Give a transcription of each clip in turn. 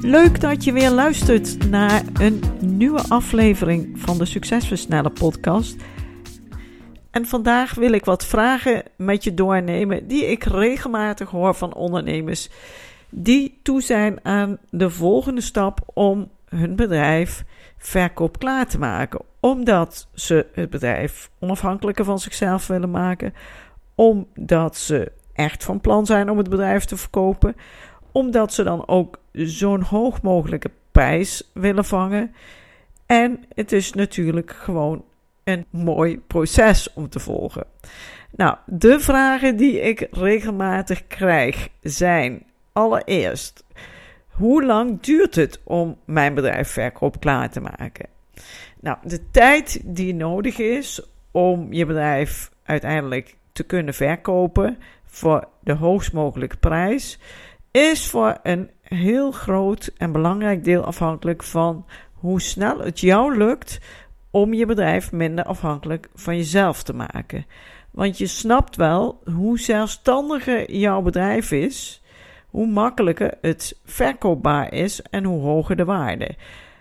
Leuk dat je weer luistert naar een nieuwe aflevering van de Succesversneller podcast. En vandaag wil ik wat vragen met je doornemen die ik regelmatig hoor van ondernemers die toe zijn aan de volgende stap om hun bedrijf verkoop klaar te maken. Omdat ze het bedrijf onafhankelijker van zichzelf willen maken, omdat ze echt van plan zijn om het bedrijf te verkopen, omdat ze dan ook zo'n hoog mogelijke prijs willen vangen. En het is natuurlijk gewoon een mooi proces om te volgen. Nou, de vragen die ik regelmatig krijg zijn allereerst: hoe lang duurt het om mijn bedrijf verkoop klaar te maken? Nou, de tijd die nodig is om je bedrijf uiteindelijk te kunnen verkopen voor de hoogst mogelijke prijs, is voor een heel groot en belangrijk deel afhankelijk van hoe snel het jou lukt om je bedrijf minder afhankelijk van jezelf te maken. Want je snapt wel hoe zelfstandiger jouw bedrijf is, hoe makkelijker het verkoopbaar is en hoe hoger de waarde.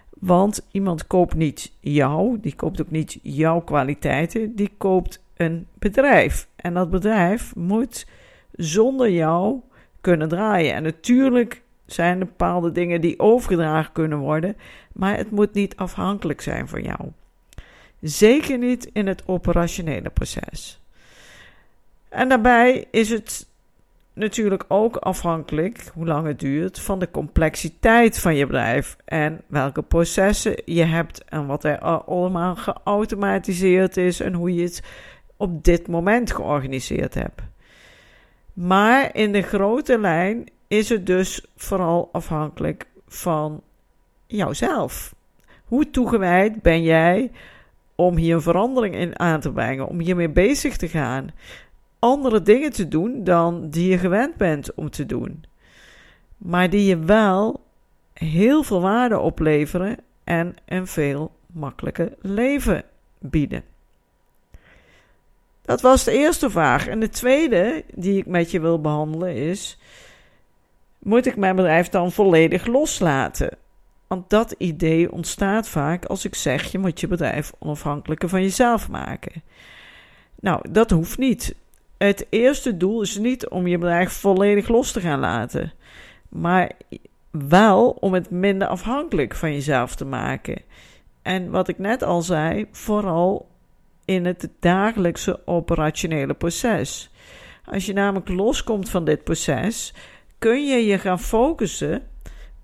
Want iemand koopt niet jou, die koopt ook niet jouw kwaliteiten, die koopt een bedrijf. En dat bedrijf moet zonder jou kunnen draaien. En natuurlijk zijn er bepaalde dingen die overgedragen kunnen worden, maar het moet niet afhankelijk zijn van jou. Zeker niet in het operationele proces. En daarbij is het natuurlijk ook afhankelijk, hoe lang het duurt, van de complexiteit van je bedrijf en welke processen je hebt en wat er allemaal geautomatiseerd is en hoe je het op dit moment georganiseerd hebt. Maar in de grote lijn is het dus vooral afhankelijk van jouzelf. Hoe toegewijd ben jij om hier een verandering in aan te brengen, om hiermee bezig te gaan, andere dingen te doen dan die je gewend bent om te doen, maar die je wel heel veel waarde opleveren en een veel makkelijker leven bieden. Dat was de eerste vraag. En de tweede die ik met je wil behandelen is: moet ik mijn bedrijf dan volledig loslaten? Want dat idee ontstaat vaak als ik zeg: je moet je bedrijf onafhankelijker van jezelf maken. Nou, dat hoeft niet. Het eerste doel is niet om je bedrijf volledig los te gaan laten, maar wel om het minder afhankelijk van jezelf te maken. En wat ik net al zei, vooral in het dagelijkse operationele proces. Als je namelijk loskomt van dit proces, kun je je gaan focussen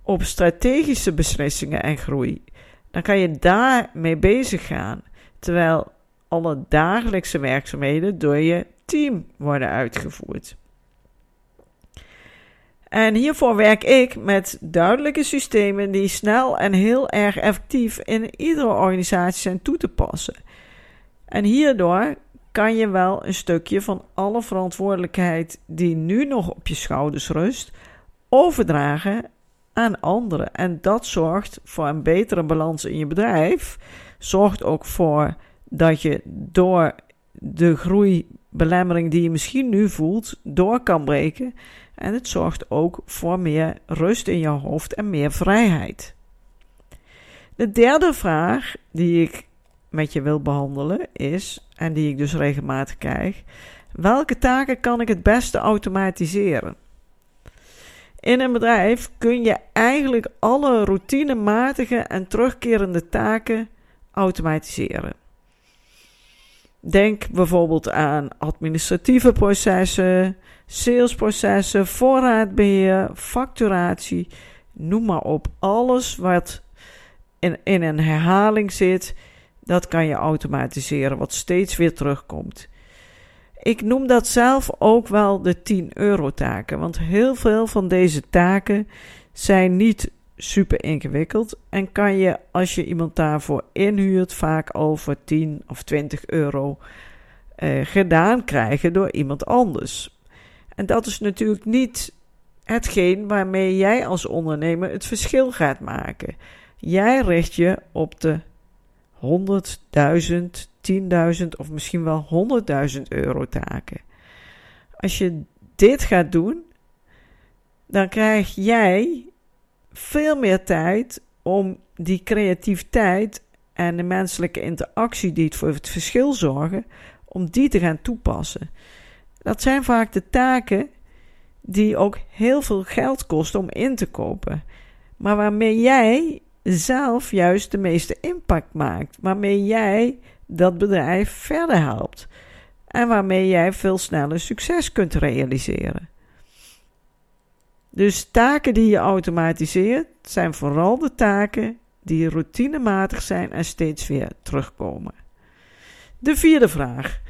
op strategische beslissingen en groei. Dan kan je daarmee bezig gaan, terwijl alle dagelijkse werkzaamheden door je team worden uitgevoerd. En hiervoor werk ik met duidelijke systemen die snel en heel erg effectief in iedere organisatie zijn toe te passen. En hierdoor kan je wel een stukje van alle verantwoordelijkheid die nu nog op je schouders rust, overdragen aan anderen. En dat zorgt voor een betere balans in je bedrijf. Zorgt ook voor dat je door de groeibelemmering die je misschien nu voelt, door kan breken. En het zorgt ook voor meer rust in je hoofd en meer vrijheid. De derde vraag die ik met je wil behandelen is, en die ik dus regelmatig krijg, welke taken kan ik het beste automatiseren? In een bedrijf kun je eigenlijk alle routinematige en terugkerende taken automatiseren. Denk bijvoorbeeld aan administratieve processen, salesprocessen, voorraadbeheer, facturatie, noem maar op. Alles wat in, in een herhaling zit, dat kan je automatiseren, wat steeds weer terugkomt. Ik noem dat zelf ook wel de 10 euro taken, want heel veel van deze taken zijn niet super ingewikkeld en kan je als je iemand daarvoor inhuurt vaak voor 10 of 20 euro eh, gedaan krijgen door iemand anders. En dat is natuurlijk niet hetgeen waarmee jij als ondernemer het verschil gaat maken. Jij richt je op de 100.000, 10.000 of misschien wel 100.000 euro taken. Als je dit gaat doen, dan krijg jij veel meer tijd om die creativiteit en de menselijke interactie die het voor het verschil zorgen, om die te gaan toepassen. Dat zijn vaak de taken die ook heel veel geld kosten om in te kopen, maar waarmee jij zelf juist de meeste impact maakt, waarmee jij dat bedrijf verder helpt en waarmee jij veel sneller succes kunt realiseren. Dus taken die je automatiseert zijn vooral de taken die routinematig zijn en steeds weer terugkomen. De vierde vraag: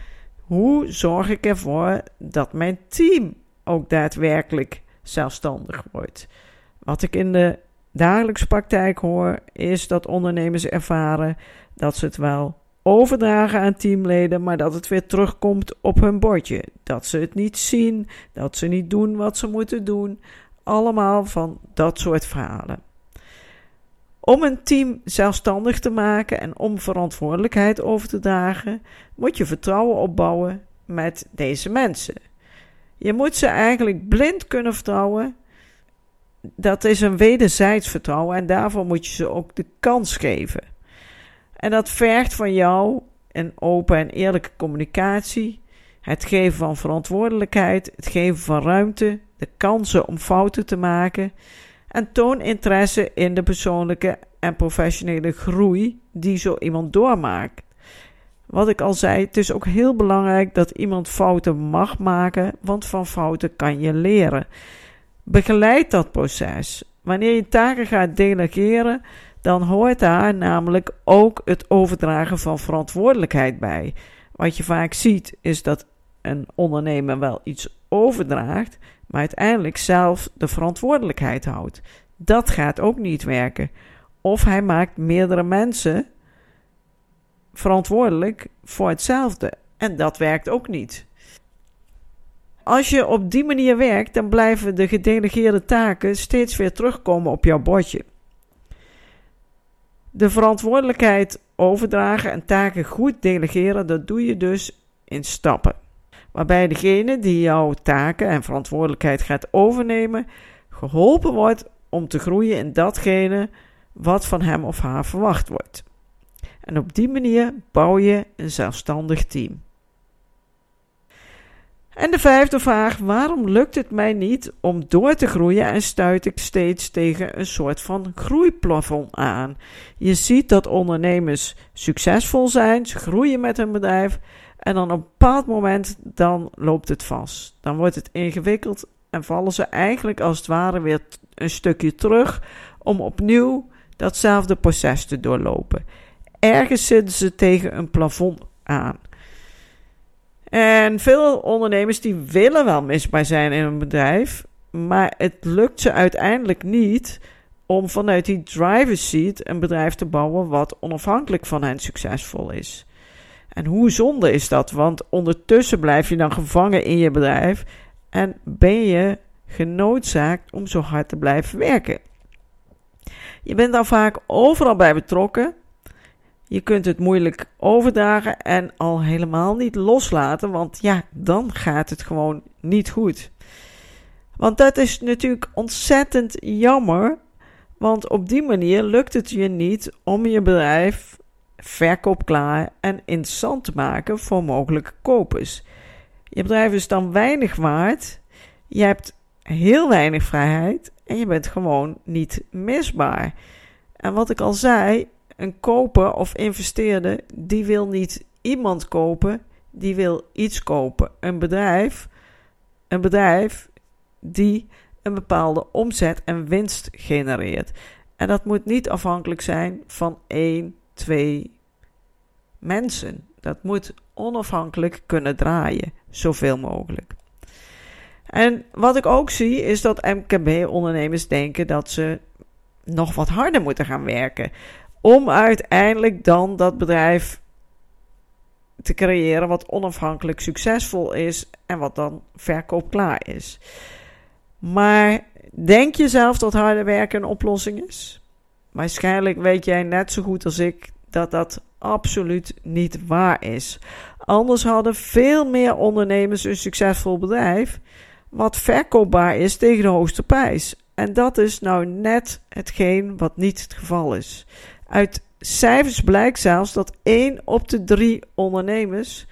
hoe zorg ik ervoor dat mijn team ook daadwerkelijk zelfstandig wordt? Wat ik in de dagelijkse praktijk hoor, is dat ondernemers ervaren dat ze het wel overdragen aan teamleden, maar dat het weer terugkomt op hun bordje. Dat ze het niet zien, dat ze niet doen wat ze moeten doen. Allemaal van dat soort verhalen. Om een team zelfstandig te maken en om verantwoordelijkheid over te dragen, moet je vertrouwen opbouwen met deze mensen. Je moet ze eigenlijk blind kunnen vertrouwen. Dat is een wederzijds vertrouwen en daarvoor moet je ze ook de kans geven. En dat vergt van jou een open en eerlijke communicatie, het geven van verantwoordelijkheid, het geven van ruimte, de kansen om fouten te maken en toon interesse in de persoonlijke en professionele groei die zo iemand doormaakt. Wat ik al zei, het is ook heel belangrijk dat iemand fouten mag maken, want van fouten kan je leren. Begeleid dat proces. Wanneer je taken gaat delegeren, dan hoort daar namelijk ook het overdragen van verantwoordelijkheid bij. Wat je vaak ziet is dat een ondernemer wel iets overdraagt, maar uiteindelijk zelf de verantwoordelijkheid houdt. Dat gaat ook niet werken. Of hij maakt meerdere mensen verantwoordelijk voor hetzelfde. En dat werkt ook niet. Als je op die manier werkt, dan blijven de gedelegeerde taken steeds weer terugkomen op jouw bordje. De verantwoordelijkheid overdragen en taken goed delegeren, dat doe je dus in stappen waarbij degene die jouw taken en verantwoordelijkheid gaat overnemen, geholpen wordt om te groeien in datgene wat van hem of haar verwacht wordt. En op die manier bouw je een zelfstandig team. En de vijfde vraag: waarom lukt het mij niet om door te groeien en stuit ik steeds tegen een soort van groeiplafond aan? Je ziet dat ondernemers succesvol zijn, ze groeien met hun bedrijf en dan op een bepaald moment, dan loopt het vast. Dan wordt het ingewikkeld en vallen ze eigenlijk als het ware weer een stukje terug om opnieuw datzelfde proces te doorlopen. Ergens zitten ze tegen een plafond aan. En veel ondernemers die willen wel misbaar zijn in een bedrijf, maar het lukt ze uiteindelijk niet om vanuit die driver's seat een bedrijf te bouwen wat onafhankelijk van hen succesvol is. En hoe zonde is dat? Want ondertussen blijf je dan gevangen in je bedrijf en ben je genoodzaakt om zo hard te blijven werken. Je bent dan vaak overal bij betrokken. Je kunt het moeilijk overdragen en al helemaal niet loslaten, want ja, dan gaat het gewoon niet goed. Want dat is natuurlijk ontzettend jammer, want op die manier lukt het je niet om je bedrijf verkoopklaar en interessant te maken voor mogelijke kopers. Je bedrijf is dan weinig waard, je hebt heel weinig vrijheid en je bent gewoon niet misbaar. En wat ik al zei, een koper of investeerder die wil niet iemand kopen, die wil iets kopen. Een bedrijf, een bedrijf die een bepaalde omzet en winst genereert. En dat moet niet afhankelijk zijn van één twee mensen. Dat moet onafhankelijk kunnen draaien. zoveel mogelijk. En wat ik ook zie is dat MKB-ondernemers denken dat ze nog wat harder moeten gaan werken. Om uiteindelijk dan dat bedrijf te creëren wat onafhankelijk succesvol is en wat dan verkoopklaar is. Maar denk je zelf dat harder werken een oplossing is? Waarschijnlijk weet jij net zo goed als ik dat dat absoluut niet waar is. Anders hadden veel meer ondernemers een succesvol bedrijf wat verkoopbaar is tegen de hoogste prijs. En dat is nou net hetgeen wat niet het geval is. Uit cijfers blijkt zelfs dat 1 op de 3 ondernemers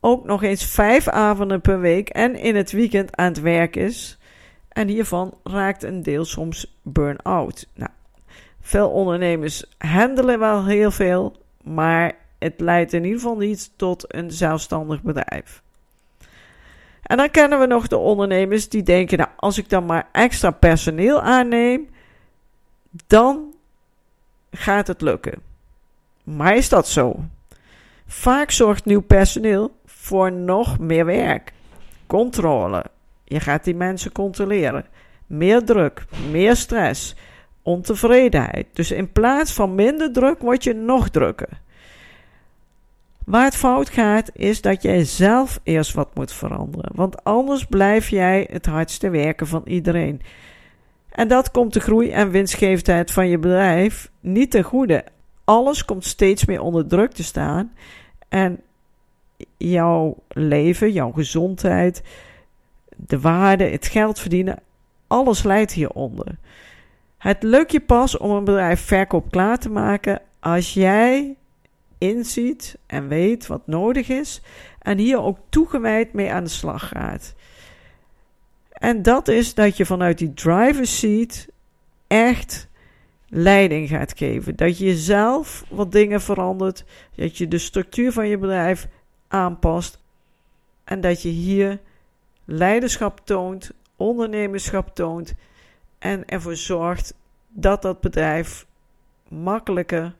ook nog eens 5 avonden per week en in het weekend aan het werk is. En hiervan raakt een deel soms burn-out. Nou, veel ondernemers handelen wel heel veel, maar het leidt in ieder geval niet tot een zelfstandig bedrijf. En dan kennen we nog de ondernemers die denken: nou, als ik dan maar extra personeel aanneem, dan gaat het lukken. Maar is dat zo? Vaak zorgt nieuw personeel voor nog meer werk, controle. Je gaat die mensen controleren. Meer druk, meer stress, ontevredenheid. Dus in plaats van minder druk word je nog drukker. Waar het fout gaat, is dat jij zelf eerst wat moet veranderen. Want anders blijf jij het hardste werken van iedereen. En dat komt de groei en winstgevendheid van je bedrijf niet ten goede. Alles komt steeds meer onder druk te staan. En jouw leven, jouw gezondheid, de waarde, het geld verdienen, alles leidt hieronder. Het lukt je pas om een bedrijf verkoop klaar te maken als jij inziet en weet wat nodig is en hier ook toegewijd mee aan de slag gaat. En dat is dat je vanuit die driver's seat echt leiding gaat geven. Dat je zelf wat dingen verandert, dat je de structuur van je bedrijf aanpast en dat je hier leiderschap toont, ondernemerschap toont en ervoor zorgt dat dat bedrijf makkelijker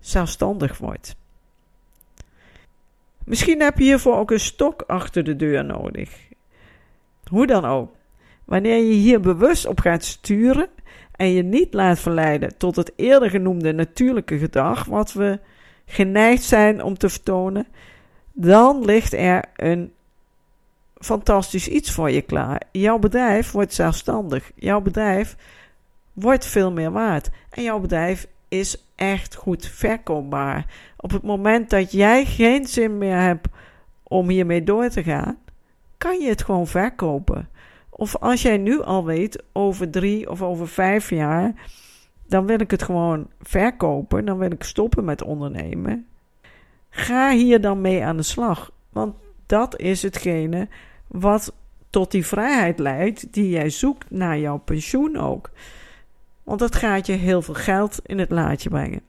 zelfstandig wordt. Misschien heb je hiervoor ook een stok achter de deur nodig. Hoe dan ook. Wanneer je hier bewust op gaat sturen en je niet laat verleiden tot het eerder genoemde natuurlijke gedrag, wat we geneigd zijn om te vertonen, dan ligt er een fantastisch iets voor je klaar. Jouw bedrijf wordt zelfstandig. Jouw bedrijf wordt veel meer waard. En jouw bedrijf is echt goed verkoopbaar. Op het moment dat jij geen zin meer hebt om hiermee door te gaan, kan je het gewoon verkopen. Of als jij nu al weet, over drie of over vijf jaar, dan wil ik het gewoon verkopen, dan wil ik stoppen met ondernemen. Ga hier dan mee aan de slag. Want dat is hetgene wat tot die vrijheid leidt die jij zoekt naar jouw pensioen ook. Want dat gaat je heel veel geld in het laadje brengen.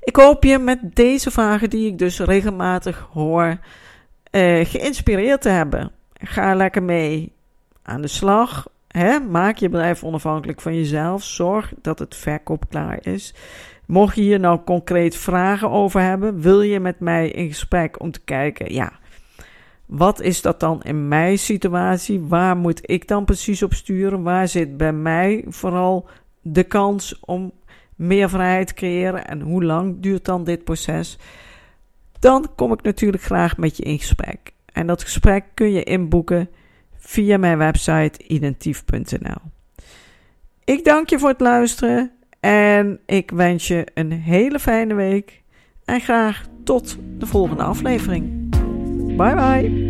Ik hoop je met deze vragen, die ik dus regelmatig hoor, eh, geïnspireerd te hebben. Ga lekker mee aan de slag. Hè? Maak je bedrijf onafhankelijk van jezelf. Zorg dat het verkoop klaar is. Mocht je hier nou concreet vragen over hebben, wil je met mij in gesprek om te kijken, ja, wat is dat dan in mijn situatie? Waar moet ik dan precies op sturen? Waar zit bij mij vooral de kans om meer vrijheid te creëren? En hoe lang duurt dan dit proces? Dan kom ik natuurlijk graag met je in gesprek. En dat gesprek kun je inboeken via mijn website identief.nl. Ik dank je voor het luisteren en ik wens je een hele fijne week. En graag tot de volgende aflevering. Bye bye.